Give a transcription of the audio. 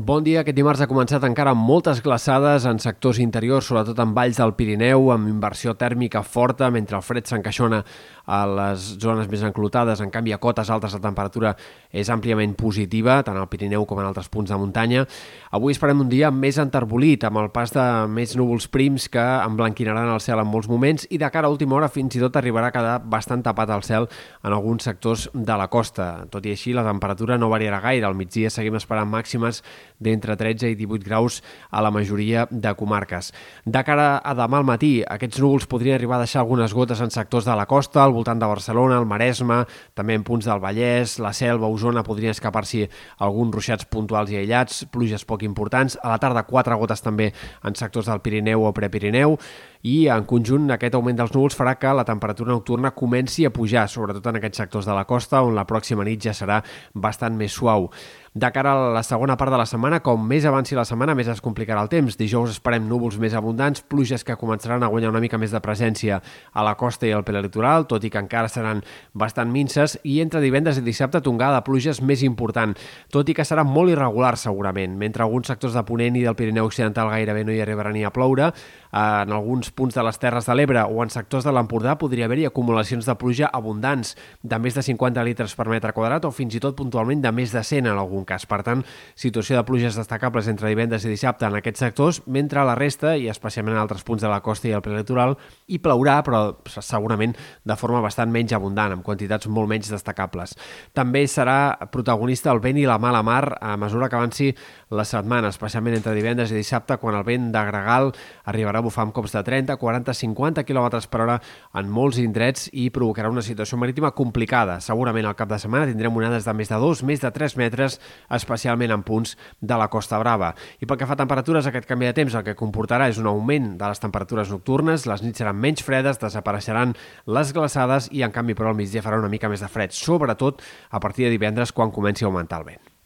Bon dia. Aquest dimarts ha començat encara amb moltes glaçades en sectors interiors, sobretot en valls del Pirineu, amb inversió tèrmica forta, mentre el fred s'encaixona a les zones més enclotades. En canvi, a cotes altes la temperatura és àmpliament positiva, tant al Pirineu com en altres punts de muntanya. Avui esperem un dia més enterbolit, amb el pas de més núvols prims que emblanquinaran el cel en molts moments i de cara a última hora fins i tot arribarà a quedar bastant tapat el cel en alguns sectors de la costa. Tot i així, la temperatura no variarà gaire. Al migdia seguim esperant màximes d'entre 13 i 18 graus a la majoria de comarques. De cara a demà al matí, aquests núvols podrien arribar a deixar algunes gotes en sectors de la costa, al voltant de Barcelona, el Maresme, també en punts del Vallès, la Selva, Osona, podrien escapar-s'hi alguns ruixats puntuals i aïllats, pluges poc importants. A la tarda, quatre gotes també en sectors del Pirineu o Prepirineu i en conjunt aquest augment dels núvols farà que la temperatura nocturna comenci a pujar, sobretot en aquests sectors de la costa, on la pròxima nit ja serà bastant més suau. De cara a la segona part de la setmana, com més avanci la setmana, més es complicarà el temps. Dijous esperem núvols més abundants, pluges que començaran a guanyar una mica més de presència a la costa i al prelitoral, tot i que encara seran bastant minces, i entre divendres i dissabte tongada de pluges més important, tot i que serà molt irregular segurament. Mentre alguns sectors de Ponent i del Pirineu Occidental gairebé no hi arribarà ni a ploure, en alguns punts de les Terres de l'Ebre o en sectors de l'Empordà podria haver-hi acumulacions de pluja abundants de més de 50 litres per metre quadrat o fins i tot puntualment de més de 100 en algun cas. Per tant, situació de pluges destacables entre divendres i dissabte en aquests sectors, mentre la resta, i especialment en altres punts de la costa i el prelitoral, hi plourà, però segurament de forma bastant menys abundant, amb quantitats molt menys destacables. També serà protagonista el vent i la mala mar a mesura que avanci la setmana, especialment entre divendres i dissabte, quan el vent de gregal arribarà a bufar amb cops de 30, 40, 50 km per hora en molts indrets i provocarà una situació marítima complicada. Segurament al cap de setmana tindrem onades de més de 2, més de 3 metres, especialment en punts de la Costa Brava. I pel que fa a temperatures, aquest canvi de temps el que comportarà és un augment de les temperatures nocturnes, les nits seran menys fredes, desapareixeran les glaçades i en canvi però al migdia farà una mica més de fred, sobretot a partir de divendres quan comenci a augmentar el vent.